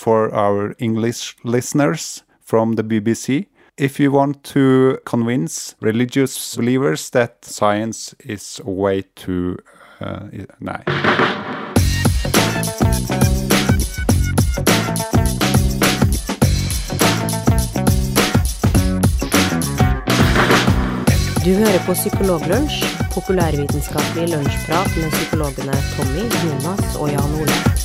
for our English listeners from the BBC. If you want to convince religious believers that science is a way to uh, Nei. Du hører på Psykologlunsj, populærvitenskapelig lunsjprat med psykologene Tommy, Jonas og Jan Ole.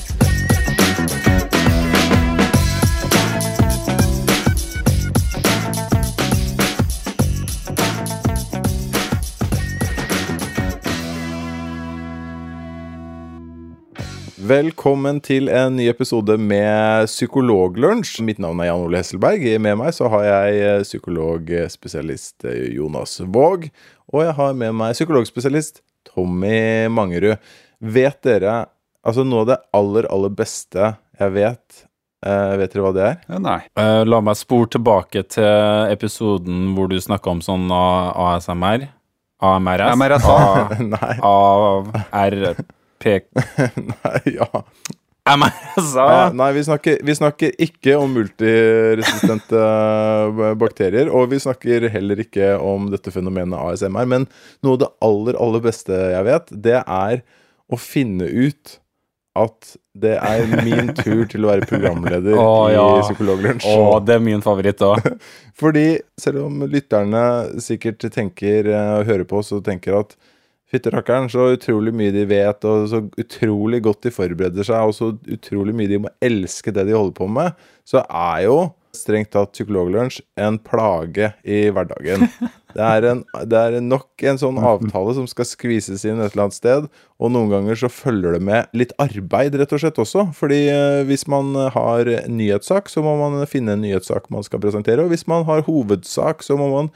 Velkommen til en ny episode med Psykologlunsj. Mitt navn er Jan Ole Hesselberg. Med meg så har jeg eh, psykologspesialist eh, Jonas Våg. Og jeg har med meg psykologspesialist Tommy Mangerud. Vet dere Altså, noe av det aller, aller beste jeg vet Uh, Vet dere hva det er? Nei. Uh, la meg spore tilbake til episoden hvor du snakka om sånn ASMR. AMRS. MRSA. Nei. ARP... Nei, ja. MRSA! Eh, Nei, vi snakker, vi snakker ikke om multiresistente eh, bakterier. Og vi snakker heller ikke om dette fenomenet ASMR. Men noe av det aller, aller beste jeg vet, det er å finne ut at det er min tur til å være programleder oh, ja. i Psykologlunsj. Oh, det er min favoritt òg. Fordi selv om lytterne sikkert tenker eh, og hører på oss og tenker at Fytterakkeren, så utrolig mye de vet, og så utrolig godt de forbereder seg, og så utrolig mye de må elske det de holder på med, så er jo strengt tatt Psykologlunsj en plage i hverdagen. Det er, en, det er nok en sånn avtale som skal skvises inn et eller annet sted, og noen ganger så følger det med litt arbeid, rett og slett også. Fordi eh, hvis man har nyhetssak, så må man finne en nyhetssak man skal presentere, og hvis man har hovedsak, så må man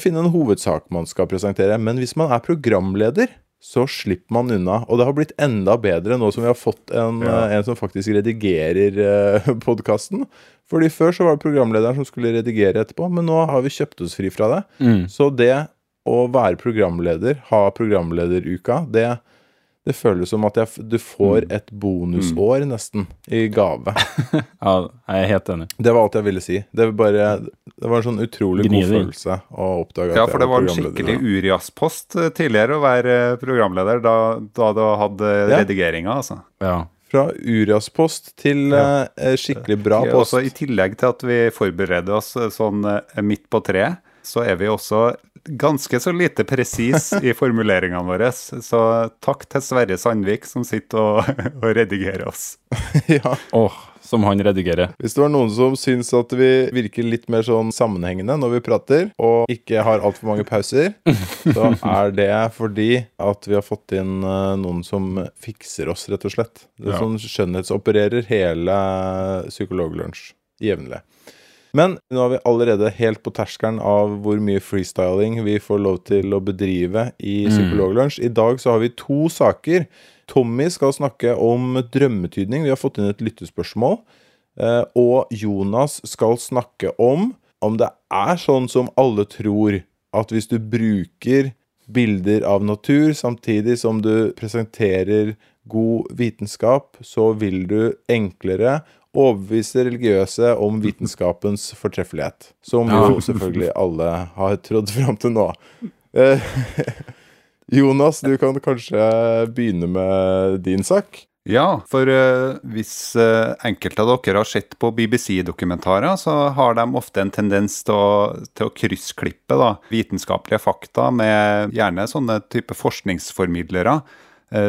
finne en hovedsak man skal presentere. Men hvis man er programleder, så slipper man unna. Og det har blitt enda bedre nå som vi har fått en, Ja. eh, en som faktisk redigerer eh, podkasten. Fordi før så var det programlederen som skulle redigere etterpå, men nå har vi kjøpt oss fri fra det. Mm. Så det å være programleder, ha programlederuka, det, det føles som at jeg, du får et bonusår nesten i gave. Ja, jeg er helt enig. Det var alt jeg ville si. Det var, bare, det var en sånn utrolig god følelse å oppdage at Ja, jeg for det var en skikkelig Urias-post eh, tidligere å være eh, programleder da, da du hadde Ja. redigeringa, altså. Ja. Fra Urias-post til Ja. eh, skikkelig bra Ja, post. Også I tillegg til at vi forbereder oss sånn midt på treet, så er vi også ganske så lite presis i formuleringene våre. Så takk til Sverre Sandvik som sitter og, og redigerer oss. ja. Åh, som han redigerer. Hvis det var noen som syns at vi virker litt mer sånn sammenhengende når vi prater, og ikke har altfor mange pauser, så er det fordi at vi har fått inn eh, noen som fikser oss, rett og slett. Det er Ja. Som skjønnhetsopererer hele Psykologlunsj jevnlig. Men nå er vi allerede helt på terskelen av hvor mye freestyling vi får lov til å bedrive i Psykologlunsj. I dag så har vi to saker. Tommy skal snakke om drømmetydning. Vi har fått inn et lyttespørsmål. Eh, og Jonas skal snakke om om det er sånn som alle tror, at hvis du bruker bilder av natur samtidig som du presenterer god vitenskap, så vil du enklere overbevise religiøse om vitenskapens fortreffelighet. Som jo selvfølgelig alle har trodd fram til nå. Eh, Jonas, du kan kanskje begynne med din sak? Ja, for eh, hvis eh, enkelte av dere har sett på BBC-dokumentarer, så har de ofte en tendens til å, til å kryssklippe da, vitenskapelige fakta med gjerne sånne type forskningsformidlere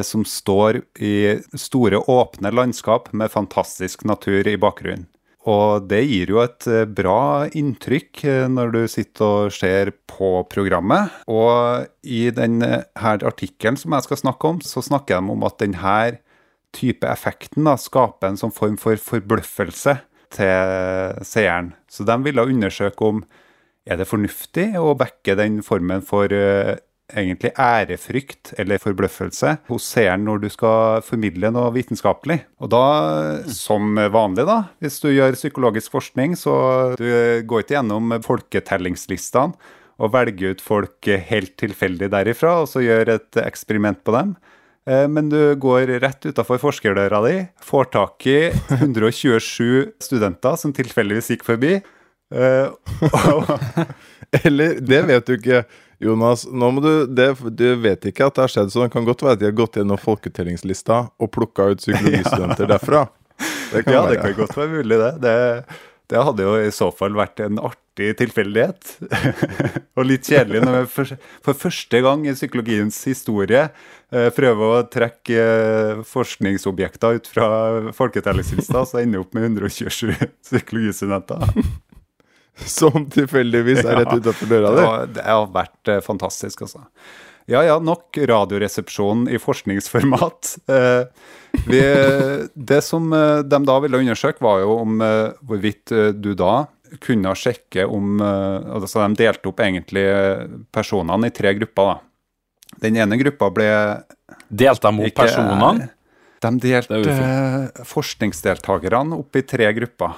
som står i store, åpne landskap med fantastisk natur i bakgrunnen. Og det gir jo et eh, bra inntrykk eh, når du sitter og ser på programmet. Og i denne artikkelen som jeg skal snakke om, så snakker de om at denne type effekten da, skaper en sånn form for forbløffelse til seeren. Så de ville undersøke om er det fornuftig å backe den formen for eh, egentlig ærefrykt eller forbløffelse hos seeren når du skal formidle noe vitenskapelig. Og da, som vanlig, da, hvis du gjør psykologisk forskning, så du går ikke gjennom folketellingslistene og velger ut folk helt tilfeldig derifra, og så gjør et eksperiment på dem. Eh, Men du går rett utafor forskerdøra di, får tak i 127 studenter som tilfeldigvis gikk forbi. eh, Eller Det vet du ikke, Jonas. Nå må du, det, du vet ikke at det har skjedd, så det kan godt være at de har gått gjennom folketellingslista og plukka ut psykologistudenter derfra. Det kan ja, det kan godt være mulig, det. det. Det hadde jo i så fall vært en artig tilfeldighet. og litt kjedelig når vi for, for første gang i psykologiens historie eh, prøver å trekke eh, forskningsobjekter ut fra folketellingslista, så ender vi opp med 127 psykologistudenter. Som tilfeldigvis er rett Ja. utafor døra Det, di. var, det har vært eh, fantastisk, altså. Ja ja, nok radioresepsjon i forskningsformat. Eh, vi, det som eh, de da ville undersøke, var jo om hvorvidt du da kunne sjekke om altså De delte opp egentlig personene i tre grupper. da. Den ene gruppa ble Delte de opp ikke personene? De delte forskningsdeltakerne opp i tre grupper.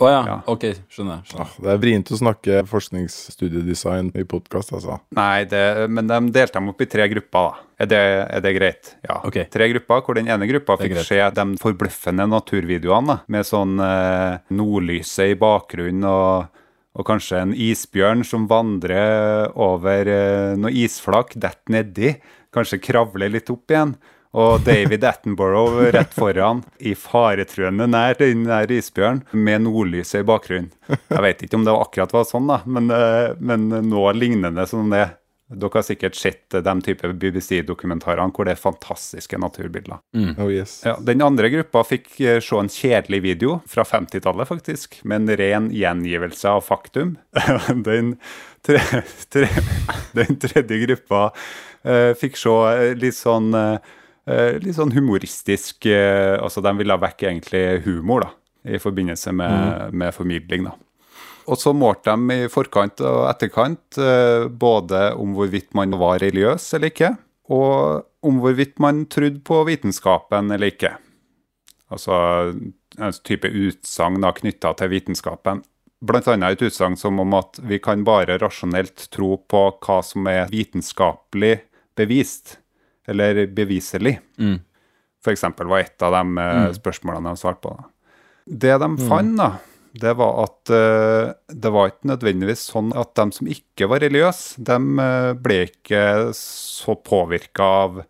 Å ja. Ja. Ok, skjønner. skjønner. Ja, det er vrient å snakke forskningsstudiedesign i podkast, altså. Nei, det, men de delte dem opp i tre grupper. da. Er det, er det greit? Ja. Okay. Tre grupper, hvor den ene gruppa fikk greit. se de forbløffende naturvideoene, da, med sånn eh, nordlyset i bakgrunnen og, og kanskje en isbjørn som vandrer over eh, noe isflak, detter nedi, kanskje kravler litt opp igjen. Og David Attenborough rett foran, i faretruende nær den der isbjørnen, med nordlyset i bakgrunnen. Jeg vet ikke om det akkurat var sånn, da, men, eh, men noe lignende som det. Dere har sikkert sett eh, de type BBC-dokumentarene hvor det er fantastiske naturbilder. Oh yes. Ja, den andre gruppa fikk eh, se en kjedelig video fra 50-tallet, faktisk, med en ren gjengivelse av faktum. den, tre, tre, den tredje gruppa uh, fikk se litt sånn eh, litt sånn humoristisk eh, Altså, de ville vekk egentlig humor, da, i forbindelse med, med formidling, da. Og så målte de i forkant og etterkant eh, både om hvorvidt man var religiøs eller ikke, og om hvorvidt man trodde på vitenskapen eller ikke. Altså en type utsagn knytta til vitenskapen. Blant annet et utsagn som om at vi kan bare rasjonelt tro på hva som er vitenskapelig bevist, eller beviselig. Mm. Eksempel var et av de mm. spørsmålene de svarte på. Det de fant, da, det var at uh, det var ikke nødvendigvis sånn at de som ikke var religiøse, de eh, ble ikke så påvirka av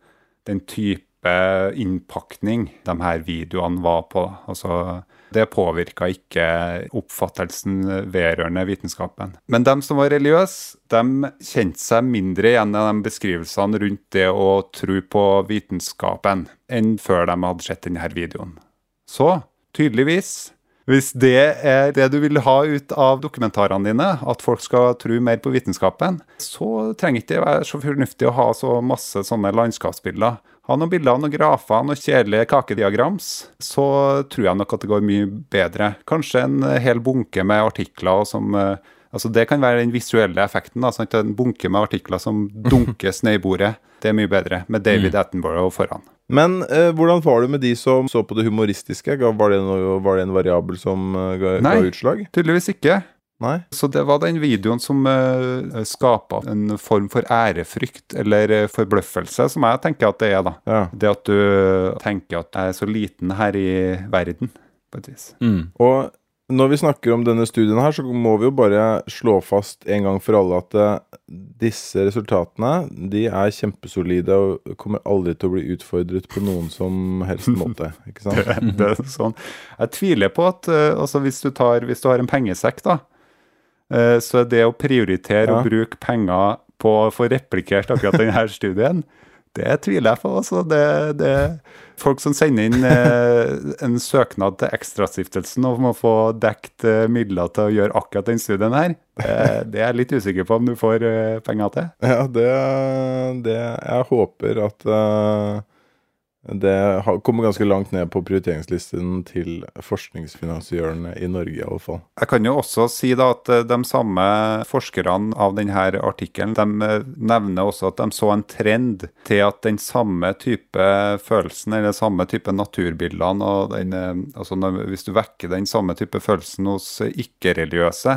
den type innpakning de her videoene var på. da. Altså, det påvirka ikke oppfattelsen vedrørende vitenskapen. Men de som var religiøse, de kjente seg mindre igjen i de beskrivelsene rundt det å tro på vitenskapen enn før de hadde sett denne videoen. Så tydeligvis, hvis det er det du vil ha ut av dokumentarene dine, at folk skal tro mer på vitenskapen, så trenger ikke være så fornuftig å ha så masse sånne landskapsbilder. Ha noen bilder, noen grafer, noen kjedelige kakediagrams, så tror jeg nok at det går mye bedre. Kanskje en hel bunke med artikler som eh, Altså Det kan være den visuelle effekten. da, sant? En bunke med artikler som dunkes ned i bordet. Det er mye bedre, med David Attenborough foran. Men eh, hvordan var det med de som så på det humoristiske? Var det, noe, var det en variabel som eh, ga, utslag? Nei. Tydeligvis ikke. Nei? Så det var den videoen som uh, skapa en form for ærefrykt, eller eh, forbløffelse, som jeg tenker at det er, da. Ja. Det at du tenker at jeg er så liten her i verden, på et vis. Mm. Og når vi snakker om denne studien her, så må vi jo bare slå fast en gang for alle at eh, disse resultatene de er kjempesolide og kommer aldri til å bli utfordret på noen som helst måte. Ikke sant? det er sånn. Jeg tviler på at eh, altså hvis, du tar, hvis du har en pengesekk, da, eh, så er det å prioritere Ja. å bruke penger på å få replikert akkurat denne studien, det tviler jeg på. Altså. Det, det Folk som sender inn eh, en søknad til Ekstrastiftelsen om å få dekt eh, midler til å gjøre akkurat den studien her, det, det er jeg litt usikker på om du får eh, penger til. Ja, det, det Jeg håper at eh, det kommer ganske langt ned på prioriteringslisten til forskningsfinansiørene i Norge, i alle fall. Jeg kan jo også si da at eh, de samme forskerne av denne artikkelen de eh, nevner også at de så en trend til at den samme type følelsen, eller samme type naturbildene og den, eh, altså Hvis du vekker den samme type følelsen hos ikke-religiøse,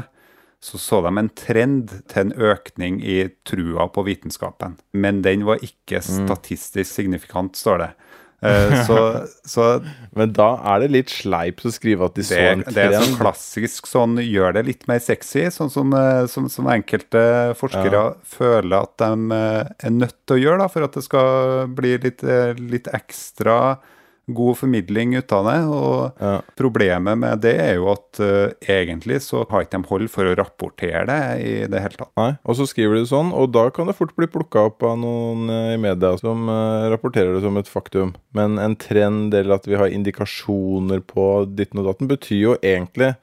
så så de en trend til en økning i trua på vitenskapen. Men den var ikke statistisk signifikant, står det. Eh, så, så Men da er det litt sleipt å skrive at de så det, trend. det er sånn klassisk sånn gjør det litt mer sexy, sånn som, eh, som, som enkelte forskere føler at de eh, er nødt til å gjøre da, for at det skal bli litt, litt ekstra god formidling ut av det. Og Ja. problemet med det er jo at uh, egentlig så har ikke de hold for å rapportere det i det hele tatt. Nei, og så skriver de sånn, og da kan det fort bli plukka opp av noen eh, i media som uh, rapporterer det som et faktum. Men en trend eller at vi har indikasjoner på ditten og datten, betyr jo egentlig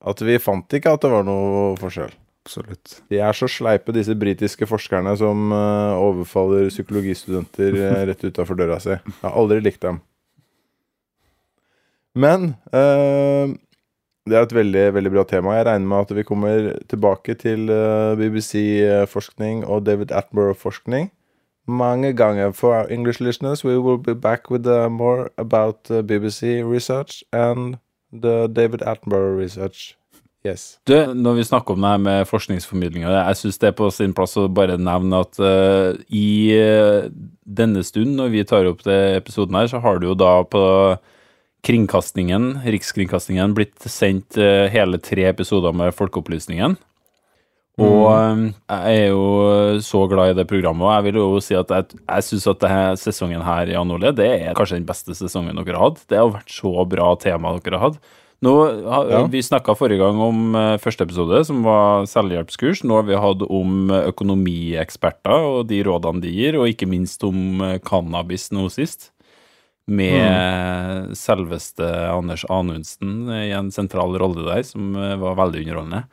at vi fant ikke at det var noe forskjell. Absolutt. De er så sleipe, disse britiske forskerne som overfaller psykologistudenter rett utafor døra si. Jeg har aldri likt dem. Men eh, det er et veldig, veldig bra tema. Jeg regner med at vi kommer tilbake til eh, BBC-forskning og David Attenborough-forskning mange ganger. For our English listeners, we will be back with more about BBC research and the David Attenborough research. Yes. Du, når vi snakker om det her med forskningsformidlinga, jeg syns det er på sin plass å bare nevne at uh, i eh, denne stund, når vi tar opp det episoden her, så har du jo da på Kringkastingen, Rikskringkastingen, blitt sendt eh, hele tre episoder med Folkeopplysningen. Og eh, jeg er jo så glad i det programmet, og jeg vil jo si at jeg, jeg syns at denne sesongen her i Jan Ole, det er kanskje den beste sesongen dere har hatt. Det har vært så bra tema dere har hatt. Nå, Ja. Vi snakka forrige gang om eh, første episode, som var selvhjelpskurs. Nå har vi hatt om økonomieksperter og de rådene de gir, og ikke minst om cannabis nå sist. Med selveste Anders Anundsen i en sentral rolle der, som eh, var veldig underholdende.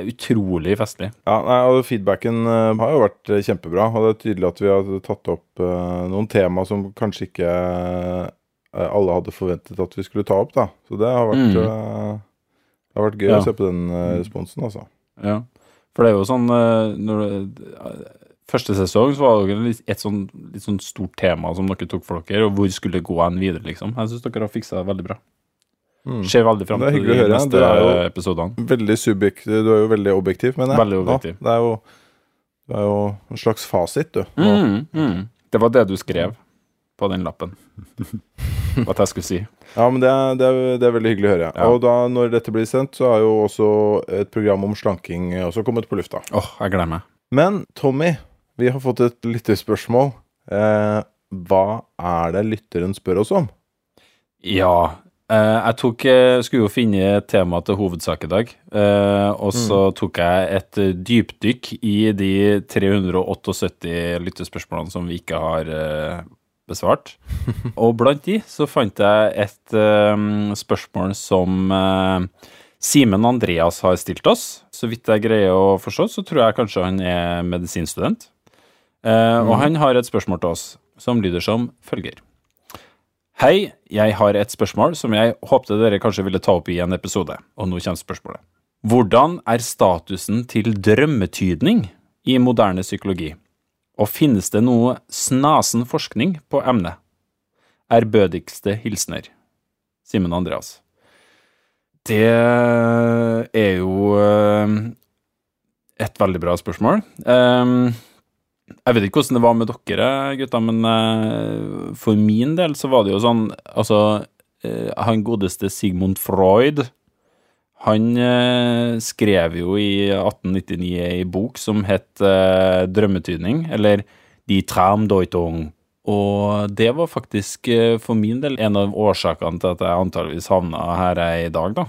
Utrolig festlig. Ja, nei, og Feedbacken eh, har jo vært eh, kjempebra. Og det er tydelig at vi har tatt opp eh, noen tema som kanskje ikke eh, alle hadde forventet at vi skulle ta opp. da Så det har vært, Mm. eh, det har vært gøy Ja. å se på den eh, responsen, altså. Ja. For det er jo sånn eh, når eh, Første sesong så var det et sånn, litt sånn stort tema som dere tok for dere, og hvor skulle det gå en videre, liksom. Jeg syns dere har fiksa det veldig bra. Mm. Ser veldig fram til de høre. neste episodene. Veldig subjektiv. Du er jo veldig objektiv, mener jeg. Veldig objektiv. Ja, det, er jo, det er jo en slags fasit, du. Mm, mm. Det var det du skrev på den lappen. Hva jeg skulle si. Ja, men det er, det, er, det er veldig hyggelig å høre. Ja. Og da, når dette blir sendt, så er jo også et program om slanking også kommet på lufta. Åh, jeg gleder meg. Men Tommy, vi har fått et lytterspørsmål. Eh, hva er det lytteren spør oss om? Ja. eh, jeg tok, eh, skulle jo finne temaet tema til hovedsak i dag, eh, og så tok jeg et dypdykk i de 378 lyttespørsmålene som vi ikke har eh, besvart. Og blant de så fant jeg et eh, spørsmål som Simen Andreas har stilt oss. Så vidt jeg greier å forstå, så tror jeg kanskje han er medisinstudent. Eh, Og han har et spørsmål til oss som lyder som følger. Hei, jeg har et spørsmål som jeg håpte dere kanskje ville ta opp i en episode, og nå kommer spørsmålet. Hvordan er statusen til drømmetydning i moderne psykologi, og finnes det noe snasen forskning på emnet? Ærbødigste hilsener. Simen Andreas. Det er jo eh, et veldig bra spørsmål. Um, jeg vet ikke hvordan det var med dere, gutta, men uh, for min del så var det jo sånn Altså, uh, han godeste Sigmund Freud Han uh, skrev jo i 1899 ei bok som het Drømmetydning, eller Die Traumdeutung. Og det var faktisk for min del en av årsakene til at jeg antageligvis havna her jeg er i dag, da.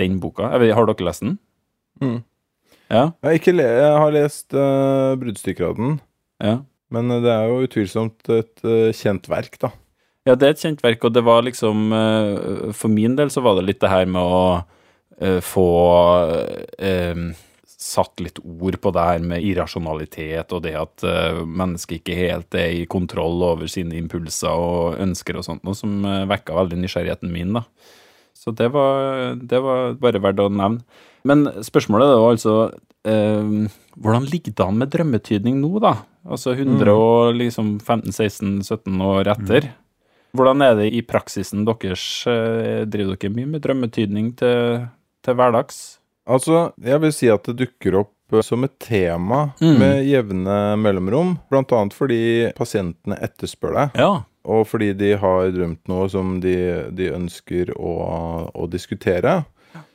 Den boka. Vet, har dere lest den? Mm. Ja? Jeg le jeg har lest uh, bruddstykker av den, ja. men eh, det er jo utvilsomt et eh, kjent verk, da. Ja, det er et kjent verk, og det var liksom eh, For min del så var det litt det her med å få eh, satt litt ord på det her med irrasjonalitet, og det at mennesket ikke helt er i kontroll over sine impulser og ønsker og sånt, noe som vekka veldig nysgjerrigheten min, da. Så det var, det var bare verdt å nevne. Men spørsmålet er jo altså eh, Hvordan ligger det an med drømmetydning nå, da? Altså 100 og liksom 15-16-17 år etter. Hvordan er det i praksisen deres? eh, Driver dere mye med drømmetydning til, til hverdags? Altså, jeg vil si at det dukker opp eh, som et tema Mm. med jevne mellomrom. Blant annet fordi pasientene etterspør det. Ja. Og fordi de har drømt noe som de, de ønsker å, å diskutere.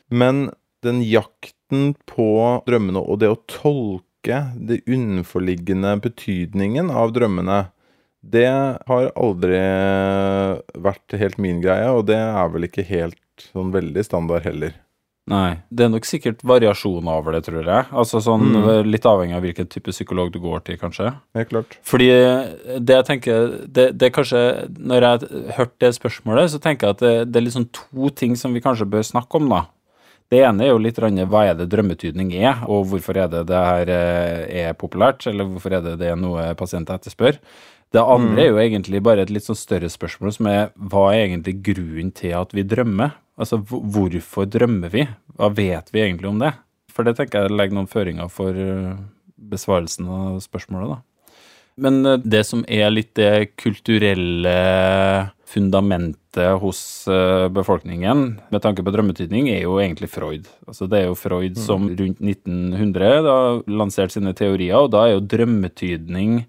Men den jakten på drømmene og det å tolke det unnenforliggende betydningen av drømmene, det har aldri vært helt min greie, og det er vel ikke helt sånn veldig standard heller. Nei. Det er nok sikkert variasjoner over det, tror jeg. Altså sånn Mm. Litt avhengig av hvilken type psykolog du går til, kanskje. Helt klart. Fordi det jeg tenker det, det kanskje Når jeg hørte det spørsmålet, så tenker jeg at det, det er liksom to ting som vi kanskje bør snakke om, da. Det ene er jo litt hva er det drømmetydning er, og hvorfor er det det her eh, er populært, eller hvorfor er det det er noe pasienter etterspør. Det andre er jo egentlig bare et litt sånn større spørsmål, som er hva er egentlig grunnen til at vi drømmer? Altså hvorfor drømmer vi? Hva vet vi egentlig om det? For det tenker jeg legger noen føringer for eh, besvarelsen av spørsmålet, da. Men eh, det som er litt det kulturelle fundamentet hos eh, befolkningen med tanke på drømmetydning, er jo egentlig Freud. Altså Det er jo Freud som rundt 1900 da lanserte sine teorier, og da er jo drømmetydning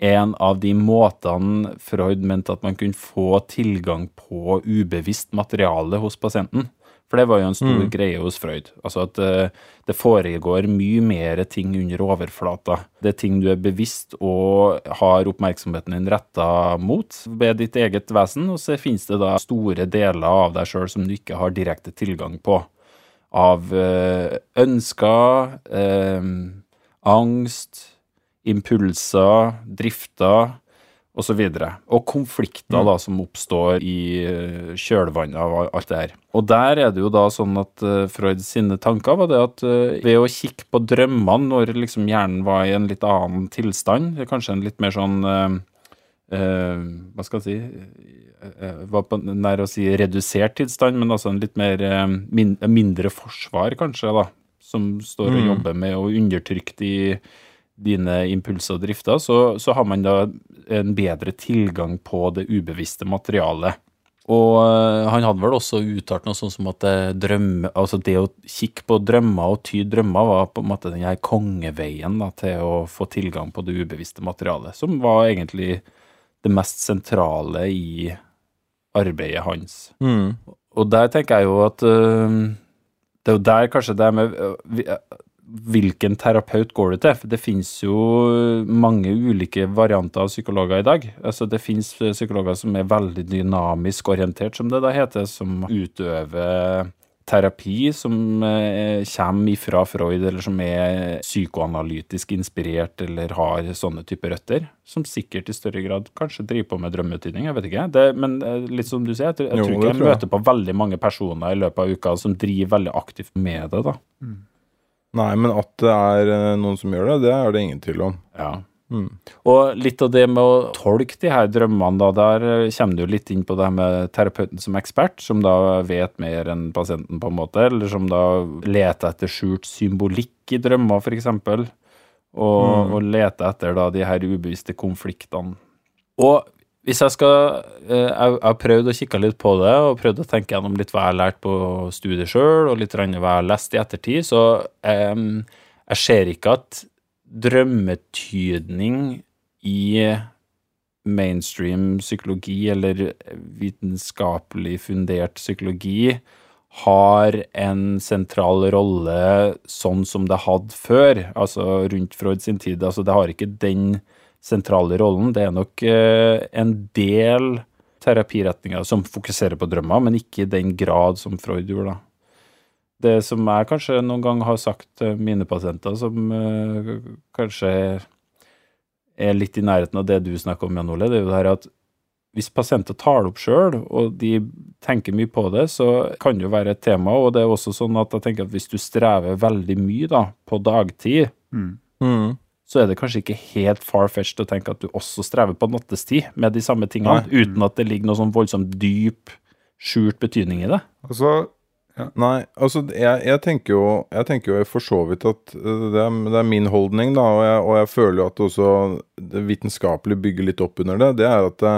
en av de måtene Freud mente at man kunne få tilgang på ubevisst materiale hos pasienten. For det var jo en stor greie hos Freud. Altså at uh, det foregår mye mer ting under overflata. Det er ting du er bevisst og har oppmerksomheten din retta mot ved ditt eget vesen, og så finnes det da store deler av deg sjøl som du ikke har direkte tilgang på. Av uh, ønsker, uh, angst, impulser, drifter osv. Og, og konflikter da som oppstår i eh, kjølvannet av alt det her. Og der er det jo da sånn at uh, Freud sine tanker var det at eh, ved å kikke på drømmene når liksom hjernen var i en litt annen tilstand, kanskje en litt mer sånn eh, eh, Hva skal jeg si eh, Var på nær å si redusert tilstand, men altså en litt mer eh, min, mindre forsvar, kanskje, da. Som står og Mm. jobber med og undertrykt i dine impulser og drifter, så, så har man da en bedre tilgang på det ubevisste materialet. Og øh, han hadde vel også uttalt noe sånn som at det, drømme, altså det å kikke på drømmer og ty drømmer var på en måte den her kongeveien da, til å få tilgang på det ubevisste materialet, som var egentlig det mest sentrale i arbeidet hans. Mm. Og der tenker jeg jo at uh, det er jo der kanskje det med Hvilken terapeut går du til? For det finnes jo mange ulike varianter av psykologer i dag. Altså Det finnes psykologer som er veldig dynamisk orientert, som det da heter, som utøver terapi som eh, kommer ifra Freud, eller som er psykoanalytisk inspirert, eller har sånne typer røtter. Som sikkert i større grad kanskje driver på med drømmetydning, jeg vet ikke. Det, men eh, litt som du sier, jeg, jeg Jo, tror ikke jeg jeg. møter på veldig mange personer i løpet av uka som driver veldig aktivt med det, da. Nei, men at det er eh, noen som gjør det, det er det ingen tvil om. Ja. Mm. Og litt av det med å tolke de her drømmene, da, der eh, kommer du litt inn på det her med terapeuten som ekspert, som da vet mer enn pasienten, på en måte, eller som da leter etter skjult symbolikk i drømmer, for eksempel, og, Mm. og leter etter da de her ubevisste konfliktene. Og hvis jeg skal eh, Jeg har prøvd å kikke litt på det, og prøvd å tenke gjennom litt hva jeg har lært på studiet sjøl, og litt hva jeg har lest i ettertid, så um, jeg ser ikke at drømmetydning i mainstream psykologi, eller vitenskapelig fundert psykologi, har en sentral rolle sånn som det hadde før, altså rundt Freud sin tid. Altså det har ikke den sentrale rollen. Det er nok eh, en del terapiretninger som fokuserer på drømmer, men ikke i den grad som Freud gjorde, da. Det som jeg kanskje noen gang har sagt til mine pasienter, som eh, kanskje er litt i nærheten av det du snakker om, Jan Ole, det er jo det her at hvis pasienter tar det opp sjøl, og de tenker mye på det, så kan det jo være et tema. Og det er også sånn at jeg tenker at hvis du strever veldig mye da, på dagtid, Mm. Så er det kanskje ikke helt far-fetched å tenke at du også strever på nattestid med de samme tingene, Nei. uten at det ligger noe sånn voldsomt dyp, skjult betydning i det. Altså, ja, Nei, altså jeg, jeg tenker jo Jeg tenker jo for så vidt at øh, det er, det er min holdning, da, og jeg, og jeg føler jo at også det vitenskapelige bygger litt opp under det. Det er at, det,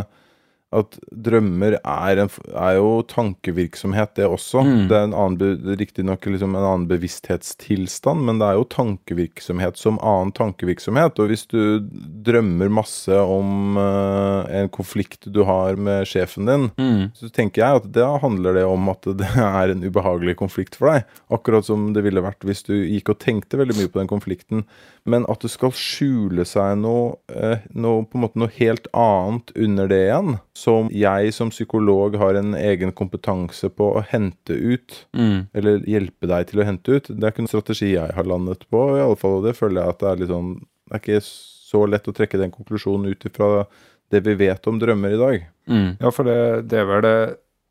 at drømmer er, en, er jo tankevirksomhet, det også. Mm. Det er en annen, riktignok liksom en annen bevissthetstilstand, men det er jo tankevirksomhet som annen tankevirksomhet. Og hvis du drømmer masse om uh, en konflikt du har med sjefen din, Mm. så tenker jeg at da handler det om at det er en ubehagelig konflikt for deg. Akkurat som det ville vært hvis du gikk og tenkte veldig mye på den konflikten. Men at det skal skjule seg noe, uh, noe, noe helt annet under det igjen, som jeg som psykolog har en egen kompetanse på å hente ut, Mm. eller hjelpe deg til å hente ut, det er ikke en strategi jeg har landet på, i alle fall, og det føler jeg at det er litt sånn Det er ikke så lett å trekke den konklusjonen ut ifra det vi vet om drømmer i dag. Mm. Ja, for det, det er vel det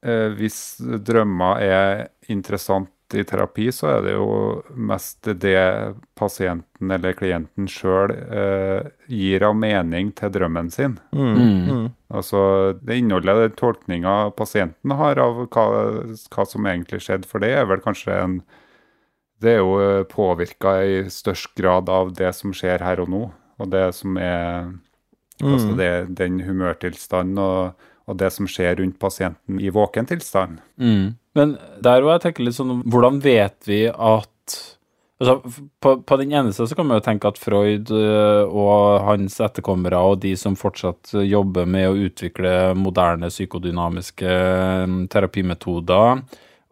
eh, Hvis drømmer er interessant i terapi, så er det jo mest det pasienten eller klienten sjøl eh, gir av mening til drømmen sin. Mm. Mm. Altså, Det innholdet, den tolkninga pasienten har av hva, hva som egentlig skjedde, for det er vel kanskje en Det er jo påvirka i størst grad av det som skjer her og nå, og det som er Altså Mm. det, den humørtilstanden og, og det som skjer rundt pasienten i våken tilstand. Mm. Men der var jeg tenker litt sånn Hvordan vet vi at Altså, på, på den ene siden så kan man jo tenke at Freud øh, og hans etterkommere og de som fortsatt jobber med å utvikle moderne psykodynamiske terapimetoder, terapimetoder,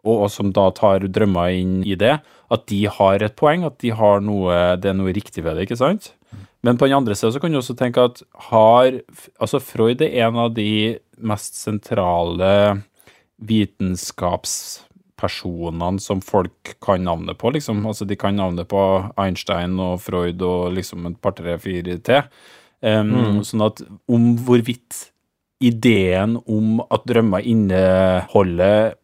og som da tar drømmer inn i det, at de har et poeng, at de har noe, det er noe riktig ved det, ikke sant? Men på den andre siden så kan du også tenke at har Altså, Freud er en av de mest sentrale vitenskapspersonene som folk kan navnet på, liksom. Altså, de kan navnet på Einstein og Freud og liksom et par, tre, fire til. Um, Sånn at om hvorvidt ideen om at drømmer inneholder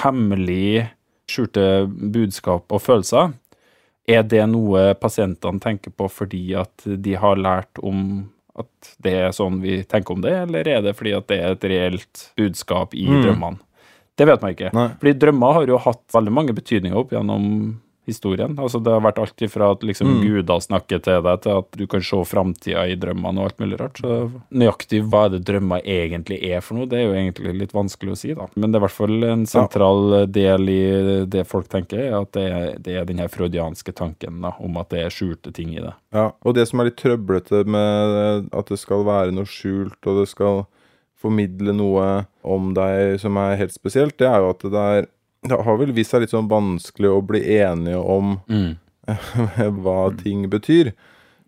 hemmelig skjulte budskap og følelser, er det noe pasientene tenker på fordi at de har lært om at det er sånn vi tenker om det, eller er det fordi at det er et reelt budskap i Mm. drømmene? Det vet man ikke. Nei. Fordi drømmer har jo hatt veldig mange betydninger opp gjennom historien. Altså Det har vært alt fra at liksom Mm. guder snakker til deg, til at du kan se framtida i drømmene og alt mulig rart. Så nøyaktig hva er det drømmer egentlig er for noe, det er jo egentlig litt vanskelig å si, da. Men det er i hvert fall en sentral del i det folk tenker, er at det er, det er den her freudianske tanken da, om at det er skjulte ting i det. Ja, og det som er litt trøblete med at det skal være noe skjult, og det skal formidle noe om deg som er helt spesielt, det er jo at det er Det har vel vist seg litt sånn vanskelig å bli enige om hva ting betyr.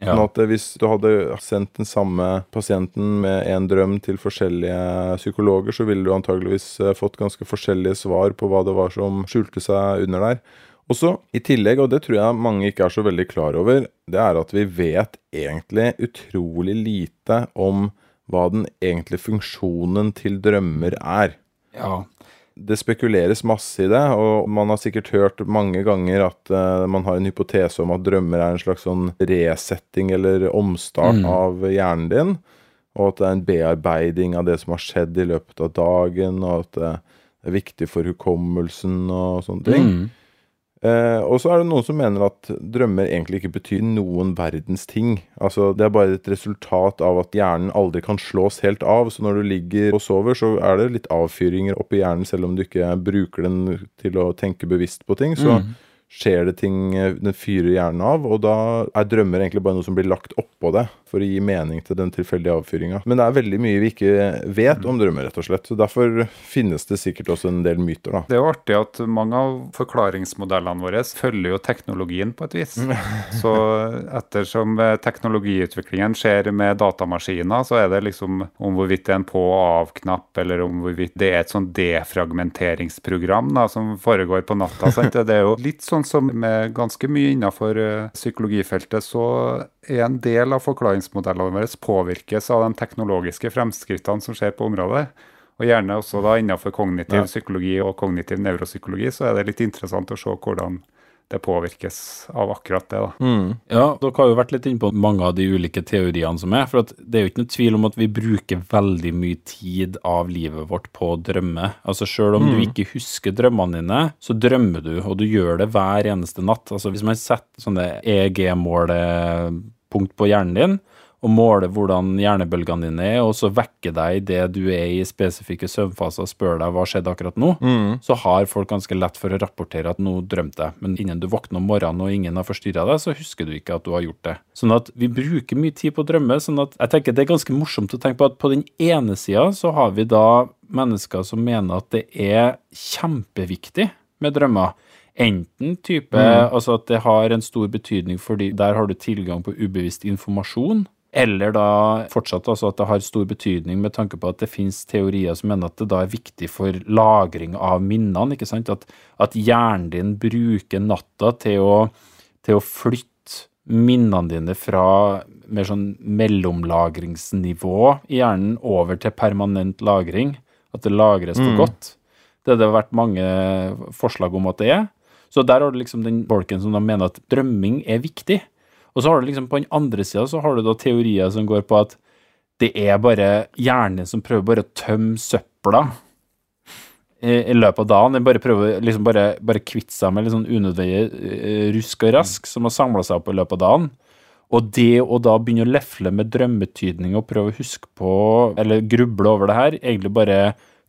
Ja. Sånn at hvis du hadde sendt den samme pasienten med en drøm til forskjellige psykologer, så ville du antageligvis eh, fått ganske forskjellige svar på hva det var som skjulte seg under der. Også i tillegg, og det tror jeg mange ikke er så veldig klar over, det er at vi vet egentlig utrolig lite om hva den egentlige funksjonen til drømmer er ja. det spekuleres masse i det, og man har sikkert hørt mange ganger at uh, man har en hypotese om at drømmer er en slags sånn resetting eller omstart Mm. av hjernen din, og at det er en bearbeiding av det som har skjedd i løpet av dagen, og at det er viktig for hukommelsen og sånne ting. Mm. Eh, og så er det noen som mener at drømmer egentlig ikke betyr noen verdens ting. Altså, Det er bare et resultat av at hjernen aldri kan slås helt av. Så når du ligger og sover, så er det litt avfyringer oppi hjernen, selv om du ikke bruker den til å tenke bevisst på ting. Så Mm. skjer det ting, eh, den fyrer hjernen av, og da er drømmer egentlig bare noe som blir lagt oppå det for å gi mening til den tilfeldige avfyringa. Men det er veldig mye vi ikke vet om drømmer, rett og slett. Så derfor finnes det sikkert også en del myter, da. Det er jo artig at mange av forklaringsmodellene våre følger jo teknologien på et vis. Så ettersom eh, teknologiutviklingen skjer med datamaskiner, så er det liksom om hvorvidt det er en på- og av-knapp, eller om hvorvidt det er et sånn defragmenteringsprogram da, som foregår på natta. Sant? Det er jo litt sånn som med ganske mye innenfor eh, psykologifeltet, så er en del av forklaringsmodellene våre påvirkes av de teknologiske fremskrittene som skjer på området. Og gjerne også da innenfor kognitiv Ja. psykologi og kognitiv nevropsykologi, så er det litt interessant å se hvordan det påvirkes av akkurat det. da. Mm. Ja, dere har jo vært litt inne på mange av de ulike teoriene som er. For det er jo ikke noe tvil om at vi bruker veldig mye tid av livet vårt på å drømme. Altså Selv om du ikke husker drømmene dine, så drømmer du, og du gjør det hver eneste natt. Altså Hvis man setter sånne EG-målepunkt på hjernen din, og måle hvordan hjernebølgene dine er, og så vekke deg idet du er i spesifikke søvnfaser og spør deg hva skjedde akkurat nå, så har folk ganske lett for å rapportere at nå drømte jeg. Men innen du våkner om morgenen og ingen har forstyrra deg, så husker du ikke at du har gjort det. Sånn at vi bruker mye tid på å drømme. sånn at jeg tenker det er ganske morsomt å tenke på at på den ene sida så har vi da mennesker som mener at det er kjempeviktig med drømmer. Enten type altså at det har en stor betydning fordi der har du tilgang på ubevisst informasjon. Eller da fortsatt altså at det har stor betydning med tanke på at det finnes teorier som mener at det da er viktig for lagring av minnene. ikke sant? At, at hjernen din bruker natta til å, til å flytte minnene dine fra mer sånn mellomlagringsnivå i hjernen over til permanent lagring. At det lagres for godt. Det har det vært mange forslag om at det er. Så der har du liksom den bolken som da mener at drømming er viktig. Og så har du liksom på den andre sida så har du da teorier som går på at det er bare hjernen som prøver bare å tømme søpla i, i løpet av dagen. Den bare prøver liksom bare, bare kvitte seg med litt sånn unødvendig eh, rusk og rask som har samla seg opp i løpet av dagen. Og det å da begynne å lefle med drømmetydning og prøve å huske på, eller gruble over det her, egentlig bare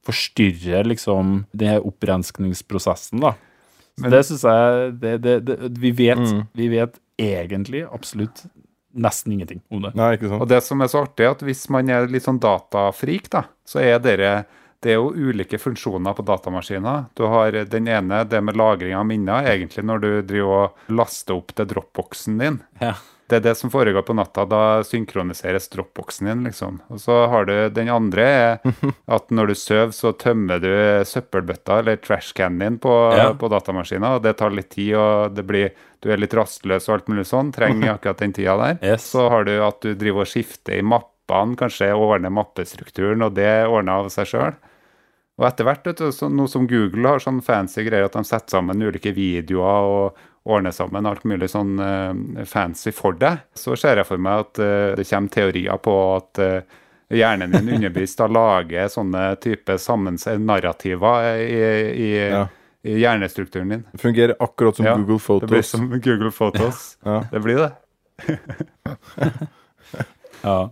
forstyrrer liksom den her opprenskningsprosessen, da. Så det syns jeg det, det, det, vi, vet, vi vet egentlig absolutt nesten ingenting om det. Nei, ikke sant? Og det som er så artig, er at hvis man er litt sånn datafrik, da, så er dere det er jo ulike funksjoner på datamaskiner. Du har den ene, det med lagring av minner, egentlig når du driver og laster opp til dropboxen din. Ja. Det er det som foregår på natta. Da synkroniseres dropboxen din, liksom. Og så har du den andre, er at når du sover, så tømmer du søppelbøtta eller trashcanen din på, Ja. på datamaskina. og det tar litt tid, og det blir, du er litt rastløs og alt mulig sånn. Trenger akkurat den tida der. Yes. Så har du at du driver og skifter i mappene, kanskje ordner mappestrukturen, og det ordner av seg sjøl. Og etter hvert, vet du, så, noe som Google har sånn fancy greier, at de setter sammen ulike videoer og ordner sammen alt mulig sånn eh, fancy for deg, så ser jeg for meg at eh, det kommer teorier på at eh, hjernen din underbevist da lager sånne type narrativer i, i, Ja. i hjernestrukturen din. Det fungerer akkurat som Ja, Google Det blir som Google Photos. Ja. Det blir det. Ja.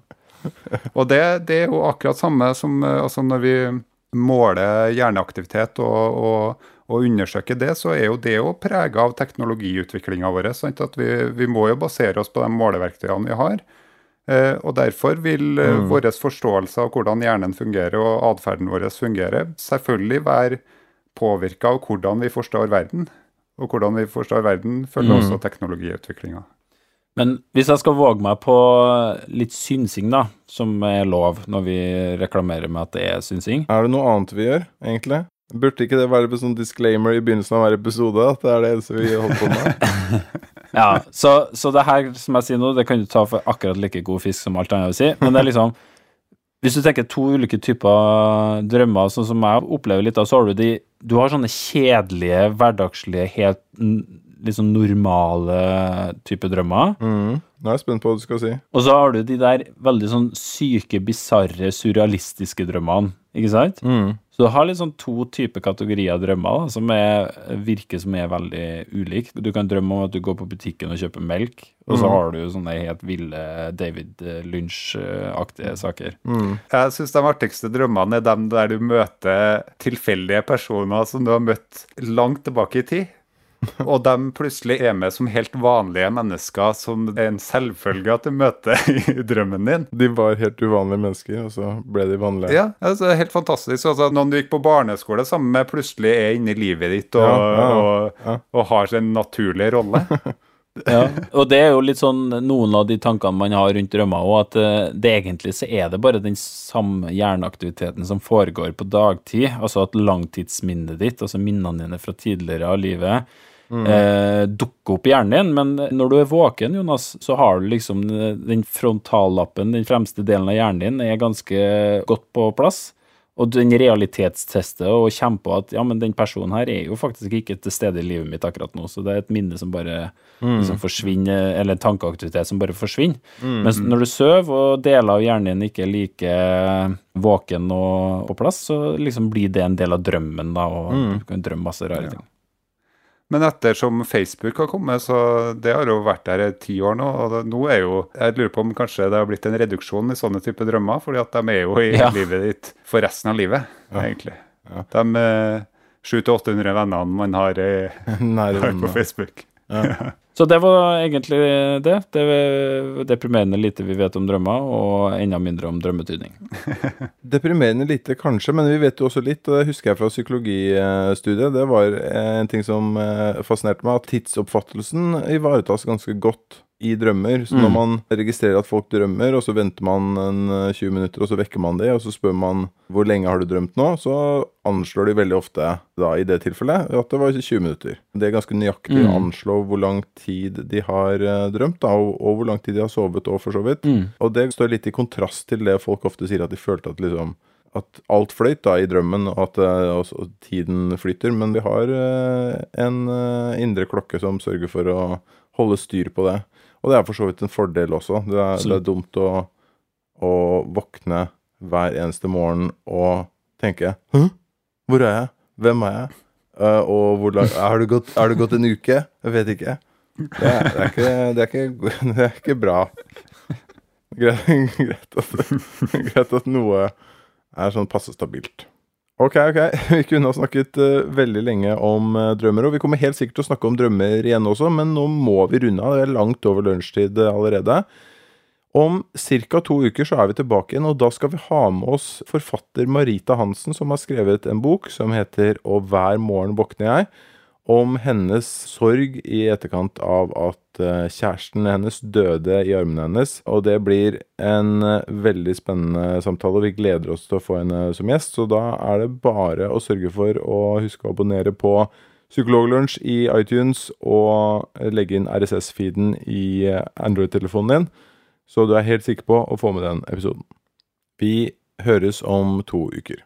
Og det, det er jo akkurat samme som altså når vi måler hjerneaktivitet og, og, og undersøker det, så er jo det jo prega av teknologiutviklinga vår. Sant? At vi, vi må jo basere oss på de måleverktøyene vi har. Eh, og derfor vil mm. vår forståelse av hvordan hjernen fungerer og atferden vår fungerer, selvfølgelig være påvirka av hvordan vi forstår verden. Og hvordan vi forstår verden, følger også teknologiutviklinga. Men hvis jeg skal våge meg på litt synsing, da, som er lov når vi reklamerer med at det er synsing Er det noe annet vi gjør, egentlig? Burde ikke det være sånn disclaimer i begynnelsen av hver episode? At det er det eneste vi holder på med? Ja, så, så det her som jeg sier nå, det kan du ta for akkurat like god fisk som alt annet jeg vil si. Men det er liksom Hvis du tenker to ulike typer drømmer, sånn som jeg opplever litt av, så har du de Du har sånne kjedelige, hverdagslige, helt sånn normale type drømmer. Mm. Nå er jeg spent på hva du skal si. Og så har du de der veldig sånn syke, bisarre, surrealistiske drømmene. Ikke sant? Mm. Så du har sånn to typer kategorier av drømmer da, som er, virker som er veldig ulike. Du kan drømme om at du går på butikken og kjøper melk, og så har du sånne helt ville David Lynch-aktige saker. Jeg syns de artigste drømmene er dem der du møter tilfeldige personer som du har møtt langt tilbake i tid. Og de plutselig er med som helt vanlige mennesker som er en selvfølge at du møter i drømmen din. De var helt uvanlige mennesker, og så ble de vanlige. Ja, altså, helt fantastisk. Altså, noen du gikk på barneskole sammen med, plutselig er inne i livet ditt og, Ja, ja, ja. og, og har sin naturlige rolle. Ja, og det er jo litt sånn noen av de tankene man har rundt drømmer òg, at eh, det egentlig så er det bare den samme hjerneaktiviteten som foregår på dagtid. Altså at langtidsminnet ditt, altså minnene dine fra tidligere av livet, eh, dukker opp i hjernen din. Men når du er våken, Jonas, så har du liksom den frontallappen, den fremste delen av hjernen din, er ganske godt på plass. Og den realitetstester og kommer på at ja, men den personen her er jo faktisk ikke til stede i livet mitt akkurat nå, så det er et minne som bare liksom forsvinner, eller en tankeaktivitet som bare forsvinner. Mens når du sover og deler av hjernen din ikke er like våken og på plass, så liksom blir det en del av drømmen, da, og du kan drømme masse rare ting. Men ettersom Facebook har kommet, så det har jo vært der i ti år nå. Og det, nå er jo Jeg lurer på om kanskje det har blitt en reduksjon i sånne type drømmer, fordi at de er jo i Ja. livet ditt for resten av livet, egentlig. Ja. De eh, 700-800 vennene man har, i, Nære har på Facebook. Facebook. Så det var egentlig det. Det er deprimerende lite vi vet om drømmer, og enda mindre om drømmetydning. Deprimerende lite, kanskje, men vi vet jo også litt, og det husker jeg fra psykologistudiet. Det var en ting som eh, fascinerte meg, at tidsoppfattelsen ivaretas ganske godt i drømmer. Så når Mm. man registrerer at folk drømmer, og så venter man en eh, 20 minutter, og så vekker man det, og så spør man hvor lenge har du drømt nå, så anslår de veldig ofte, da i det tilfellet, at det var 20 minutter. Det er ganske nøyaktig å Mm. anslå hvor lang tid de har eh, drømt, da, og, og hvor lang tid de har sovet, og for så vidt. Mm. Og det står litt i kontrast til det folk ofte sier, at de følte at liksom at alt fløyt da i drømmen, og at eh, også, og tiden flyter. Men vi har eh, en eh, indre klokke som sørger for å holde styr på det. Og det er for så vidt en fordel også. Det er, det er dumt å, å våkne hver eneste morgen og tenke Hæ? Hvor er jeg? Hvem er jeg? Uh, og hvor langt Har har det gått en uke? Jeg vet ikke. Det er, det er, ikke, det er, ikke, det er ikke bra. Greit, greit, at, greit at noe er sånn passe stabilt. Ok, ok. Vi kunne ha snakket uh, veldig lenge om uh, drømmer, og vi kommer helt sikkert til å snakke om drømmer igjen også, men nå må vi runde av. Det er langt over lunsjtid eh, allerede. Om ca. to uker så er vi tilbake igjen, og da skal vi ha med oss forfatter Marita Hansen, som har skrevet en bok som heter Og hver morgen våkner jeg, om hennes sorg i etterkant av at eh, kjæresten hennes døde i armene hennes. Og det blir en eh, veldig spennende samtale, og vi gleder oss til å få henne som gjest. Så da er det bare å sørge for å huske å abonnere på Psykologlunsj i iTunes og legge inn RSS-feeden i eh, Android-telefonen din, så du er helt sikker på å få med den episoden. Vi høres om to uker.